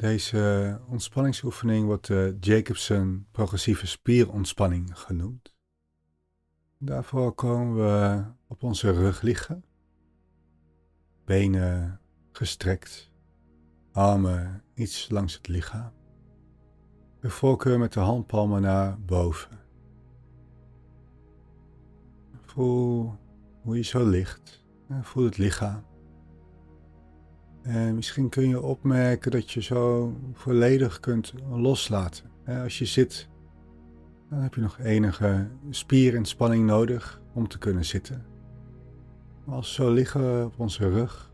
Deze ontspanningsoefening wordt de Jacobson progressieve spierontspanning genoemd. Daarvoor komen we op onze rug liggen, benen gestrekt, armen iets langs het lichaam. De voorkeur met de handpalmen naar boven. Voel hoe je zo ligt. Voel het lichaam. En misschien kun je opmerken dat je zo volledig kunt loslaten. Als je zit, dan heb je nog enige spierinspanning nodig om te kunnen zitten. als we zo liggen op onze rug,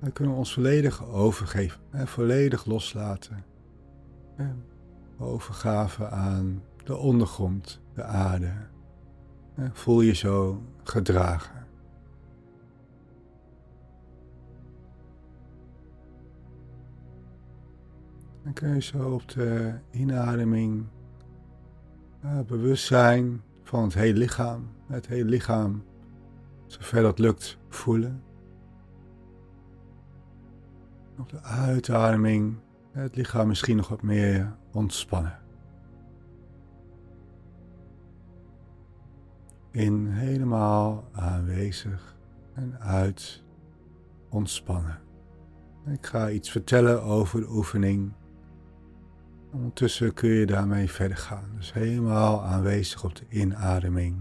dan kunnen we ons volledig overgeven. Volledig loslaten. Overgave aan de ondergrond, de aarde. Voel je zo gedragen. Dan kun je zo op de inademing uh, bewust zijn van het hele lichaam. Het hele lichaam, zover dat lukt, voelen. Op de uitademing het lichaam misschien nog wat meer ontspannen. In helemaal aanwezig en uit ontspannen. Ik ga iets vertellen over de oefening Ondertussen kun je daarmee verder gaan. Dus helemaal aanwezig op de inademing.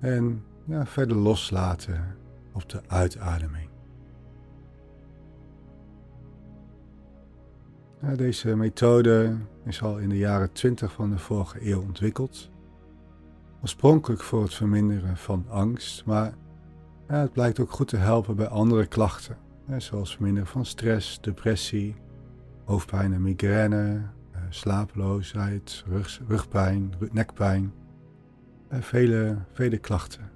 En ja, verder loslaten op de uitademing. deze methode is al in de jaren 20 van de vorige eeuw ontwikkeld. Oorspronkelijk voor het verminderen van angst, maar ja, het blijkt ook goed te helpen bij andere klachten, zoals verminderen van stress, depressie, hoofdpijn en migraine, slapeloosheid, rug, rugpijn, nekpijn en vele, vele klachten.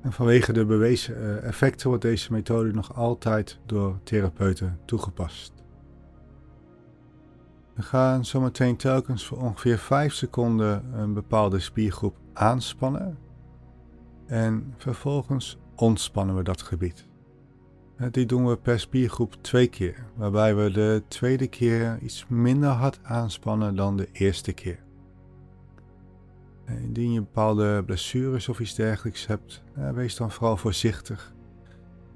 En vanwege de bewezen eh, effecten wordt deze methode nog altijd door therapeuten toegepast. We gaan zometeen telkens voor ongeveer 5 seconden een bepaalde spiergroep aanspannen en vervolgens ontspannen we dat gebied. Die doen we per spiergroep twee keer, waarbij we de tweede keer iets minder hard aanspannen dan de eerste keer. Indien je bepaalde blessures of iets dergelijks hebt, wees dan vooral voorzichtig.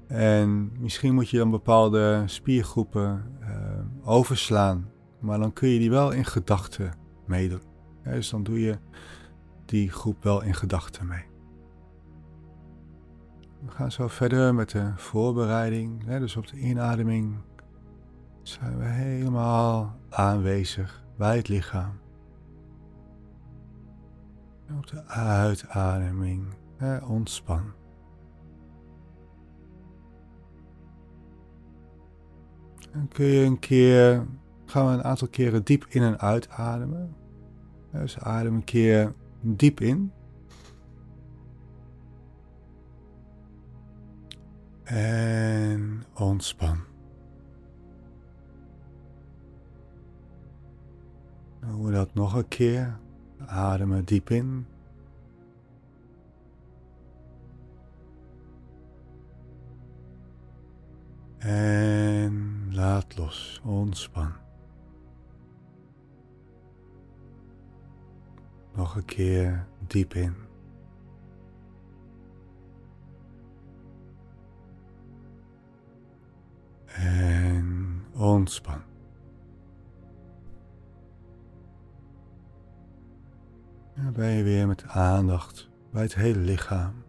En misschien moet je dan bepaalde spiergroepen eh, overslaan, maar dan kun je die wel in gedachten meedoen. dus dan doe je die groep wel in gedachten mee. We gaan zo verder met de voorbereiding. Dus op de inademing zijn we helemaal aanwezig bij het lichaam. En op de uitademing ontspan. En kun je een keer, gaan we een aantal keren diep in en uitademen. Dus adem een keer diep in. En ontspan. We dat nog een keer. Ademen diep in. En laat los. Ontspan. Nog een keer diep in. En ontspan. Dan ben je weer met aandacht bij het hele lichaam.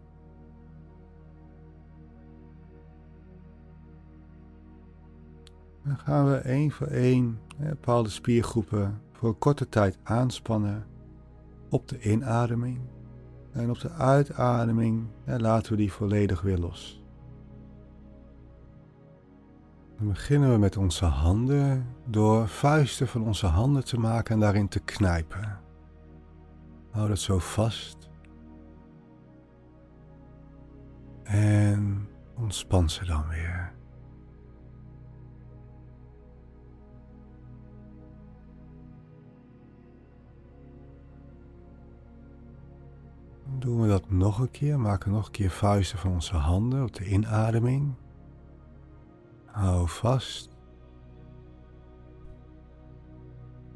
Dan gaan we één voor één bepaalde spiergroepen voor een korte tijd aanspannen op de inademing. En op de uitademing laten we die volledig weer los. Dan beginnen we met onze handen door vuisten van onze handen te maken en daarin te knijpen. Hou dat zo vast. En ontspan ze dan weer. doen we dat nog een keer. Maken nog een keer vuisten van onze handen op de inademing. Hou vast.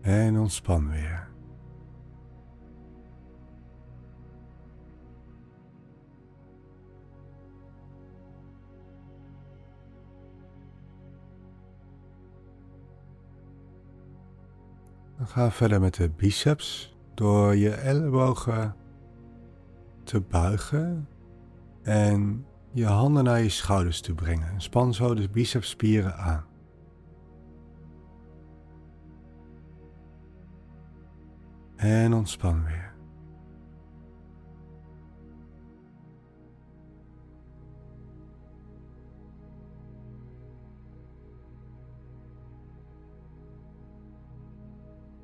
En ontspan weer. Dan ga verder met de biceps door je ellebogen te buigen en je handen naar je schouders te brengen. Span zo de bicepsspieren aan. En ontspan weer.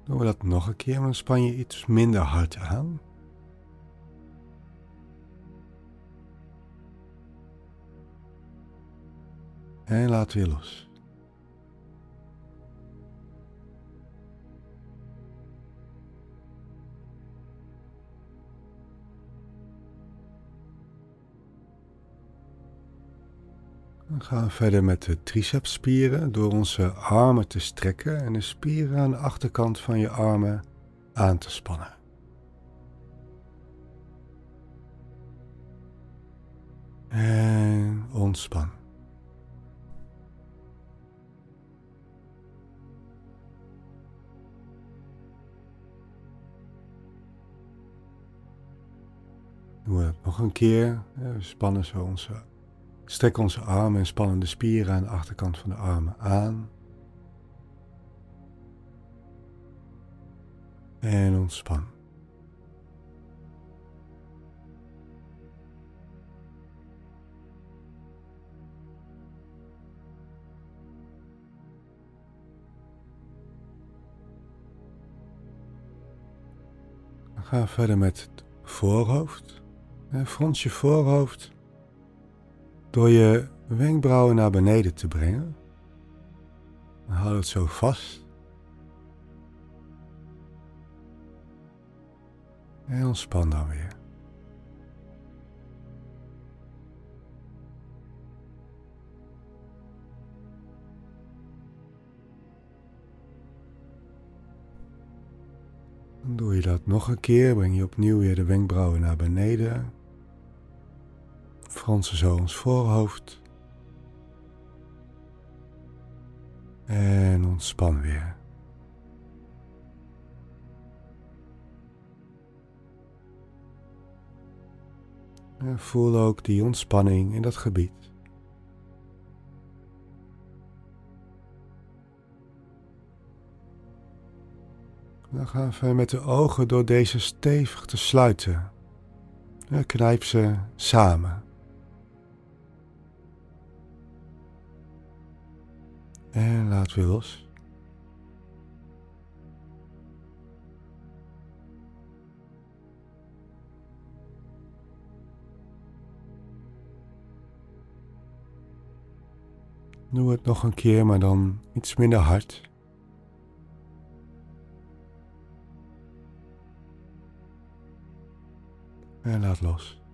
Doen we dat nog een keer, dan span je iets minder hard aan. En laat weer los. Dan gaan we verder met de tricepsspieren door onze armen te strekken en de spieren aan de achterkant van je armen aan te spannen. En ontspan. Doen we nog een keer. We spannen zo onze Strek onze armen en spannen de spieren aan de achterkant van de armen aan. En ontspan. We verder met het voorhoofd. Frons je voorhoofd door je wenkbrauwen naar beneden te brengen. Hou het zo vast. En ontspan dan weer. Dan doe je dat nog een keer, breng je opnieuw weer de wenkbrauwen naar beneden fransen zo ons voorhoofd. En ontspan weer. En voel ook die ontspanning in dat gebied. Dan gaan we met de ogen door deze stevig te sluiten. Knijp ze samen. En laat weer los. Doe het nog een keer, maar dan iets minder hard. En laat los.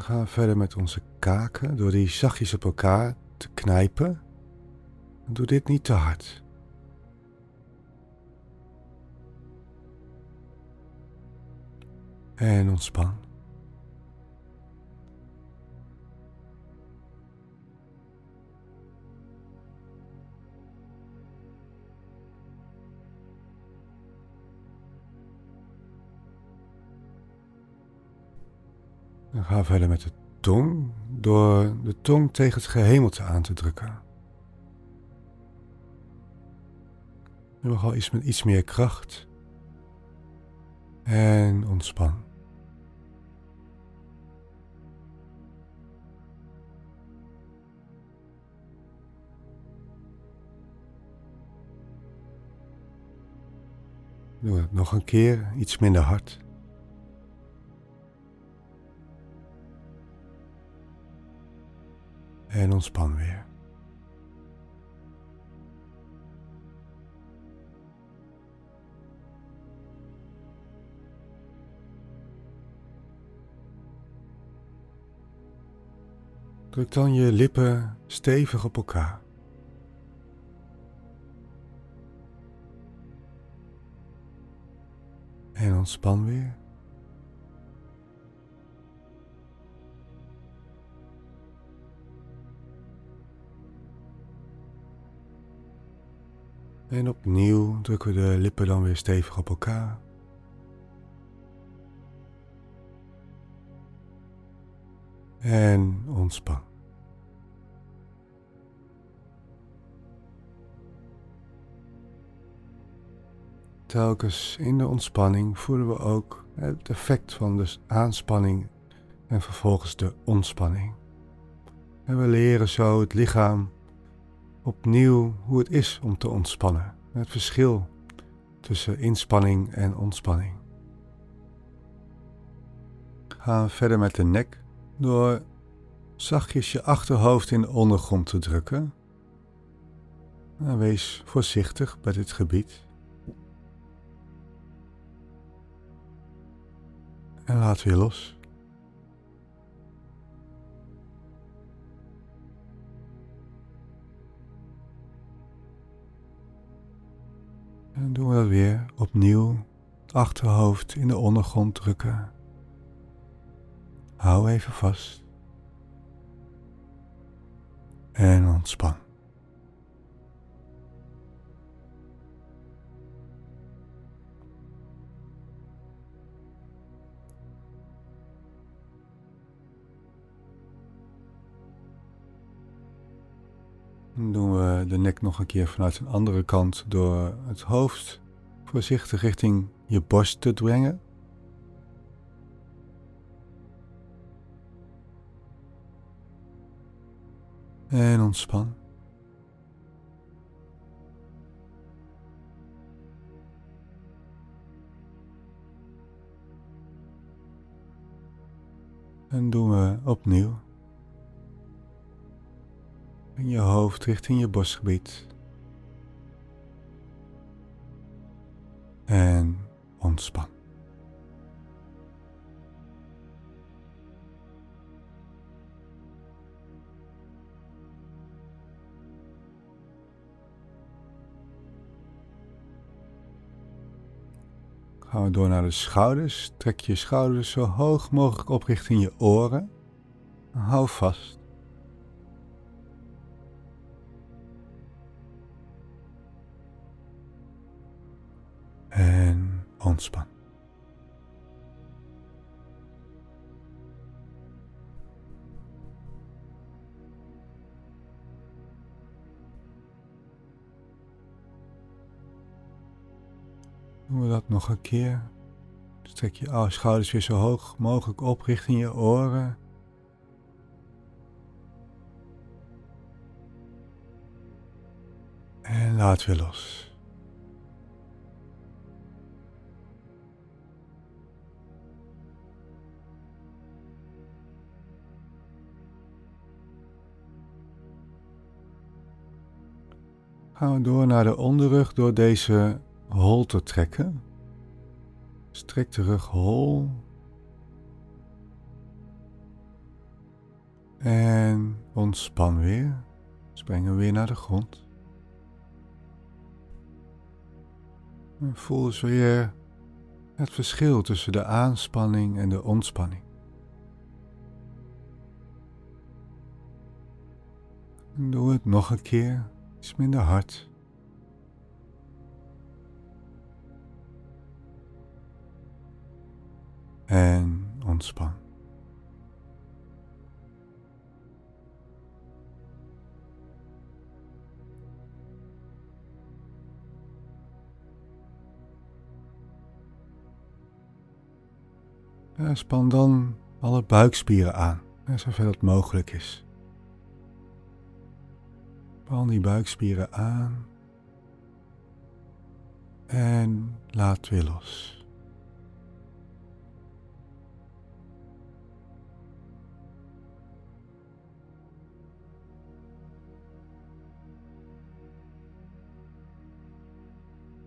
Dan gaan verder met onze kaken door die zachtjes op elkaar te knijpen. Doe dit niet te hard. En ontspan. Gaan we verder met de tong, door de tong tegen het gehemelte aan te drukken. Nogal iets met iets meer kracht. En ontspan. Doe het nog een keer, iets minder hard. en ontspan weer. Druk dan je lippen stevig op elkaar. En ontspan weer. En opnieuw drukken we de lippen dan weer stevig op elkaar. En ontspan. Telkens in de ontspanning voelen we ook het effect van de aanspanning en vervolgens de ontspanning. En we leren zo het lichaam opnieuw hoe het is om te ontspannen. Het verschil tussen inspanning en ontspanning. We verder met de nek door zachtjes je achterhoofd in de ondergrond te drukken. En wees voorzichtig bij dit gebied. En laat weer los. En doen we dat weer opnieuw. Het achterhoofd in de ondergrond drukken. Hou even vast. En ontspan. Dan doen we de nek nog een keer vanuit een andere kant door het hoofd voorzichtig richting je borst te brengen. En ontspan. En doen we opnieuw je hoofd richting je borstgebied. En ontspan. Gaan we door naar de schouders. Trek je schouders zo hoog mogelijk op richting je oren. Hou vast. Ontspan. We dat nog een keer. Strek je schouders weer zo hoog mogelijk op richting je oren. En laat weer los. Gaan we door naar de onderrug door deze hol te trekken. Strek de rug hol. En ontspan weer. Springen weer naar de grond. En voel eens weer het verschil tussen de aanspanning en de ontspanning. doe het nog een keer iets minder hard. En ontspan. span dan alle buikspieren aan, zoveel het mogelijk is. Span die buikspieren aan en laat weer los.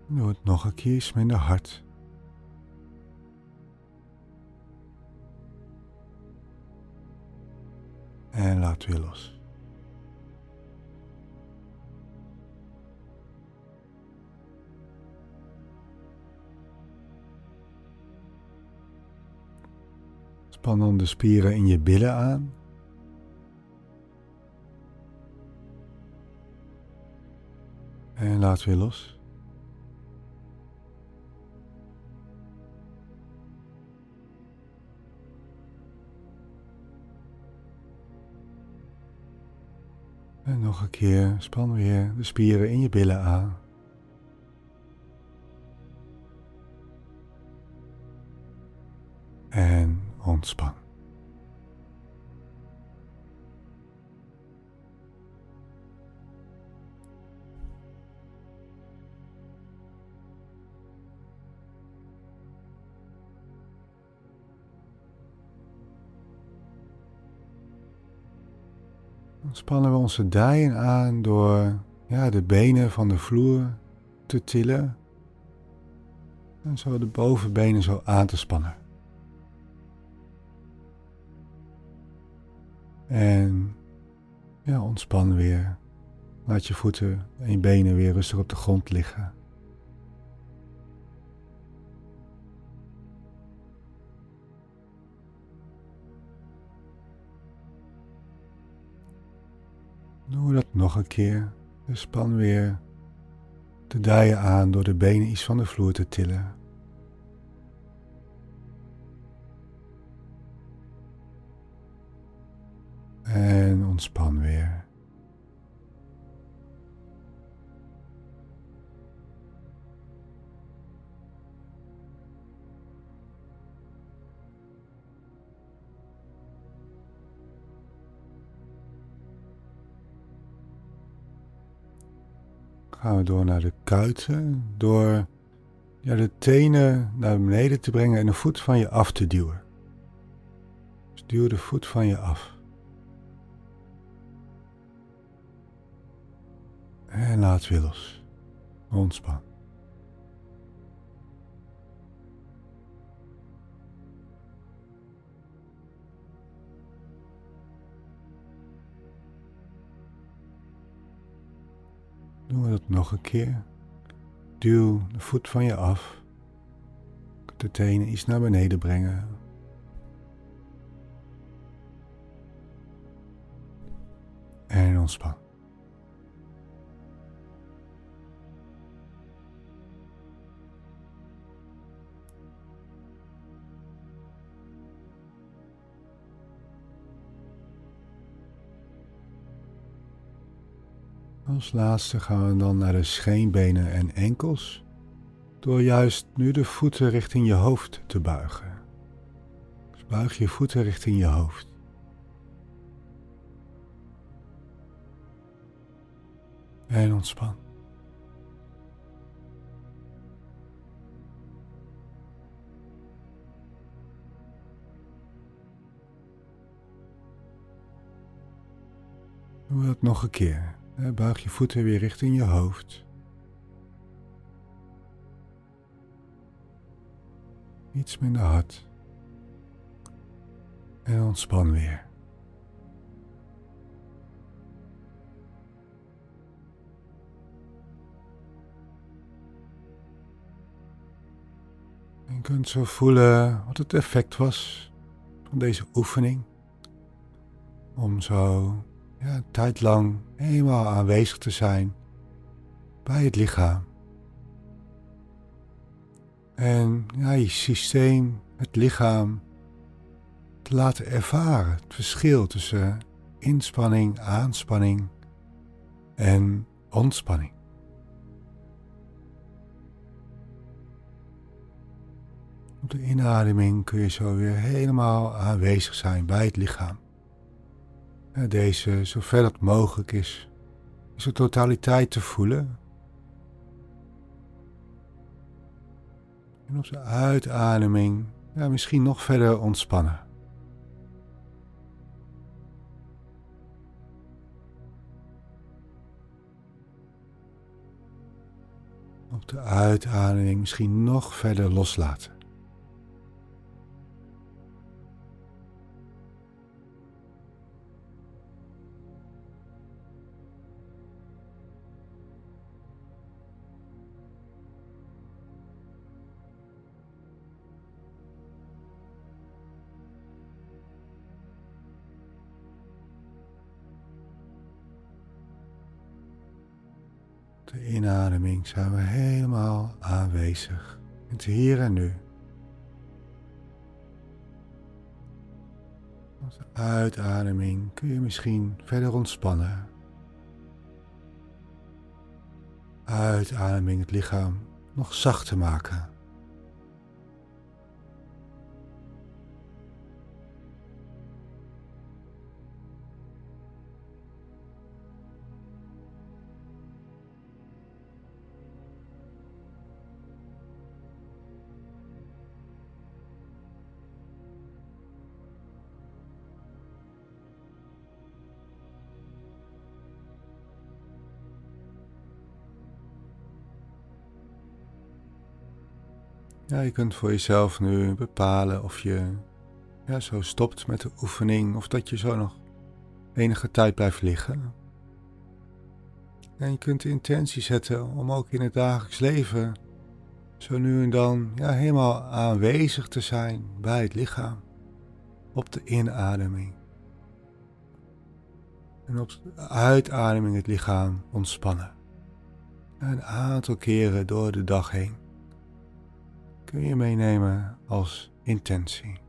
Doe het nog een keer minder hard. En laat weer los. Span dan de spieren in je billen aan. En laat weer los. En nog een keer, span weer de spieren in je billen aan. Spannen we onze dijen aan door ja, de benen van de vloer te tillen. En zo de bovenbenen zo aan te spannen. En ja, ontspan weer. Laat je voeten en je benen weer rustig op de grond liggen. Doe dat nog een keer. Dus span weer de dijen aan door de benen iets van de vloer te tillen. Ontspan weer. gaan we door naar de kuiten. Door ja, de tenen naar beneden te brengen en de voet van je af te duwen. Dus duw de voet van je af. En laat weer los. Ontspan. Doen we dat nog een keer. Duw de voet van je af. De tenen iets naar beneden brengen. En ontspan. Als laatste gaan we dan naar de scheenbenen en enkels, door juist nu de voeten richting je hoofd te buigen. Dus buig je voeten richting je hoofd. En ontspan. Doe dat nog een keer. Buig je voeten weer richting je hoofd. Iets minder hard. En ontspan weer. En kunt zo voelen wat het effect was van deze oefening. Om zo ja, tijd lang helemaal aanwezig te zijn bij het lichaam. En je systeem, het lichaam, te laten ervaren het verschil tussen inspanning, aanspanning en ontspanning. Op de inademing kun je zo weer helemaal aanwezig zijn bij het lichaam deze, zover dat mogelijk is, in zijn totaliteit te voelen. En op de uitademing ja, misschien nog verder ontspannen. Op de uitademing misschien nog verder loslaten. De inademing zijn we helemaal aanwezig het hier en nu. De uitademing kun je misschien verder ontspannen. Uitademing het lichaam nog zachter maken. Ja, je kunt voor jezelf nu bepalen of je ja, zo stopt met de oefening of dat je zo nog enige tijd blijft liggen. En je kunt de intentie zetten om ook in het dagelijks leven zo nu en dan ja, helemaal aanwezig te zijn bij het lichaam. Op de inademing. En op de uitademing het lichaam ontspannen. Een aantal keren door de dag heen kun je meenemen als intentie.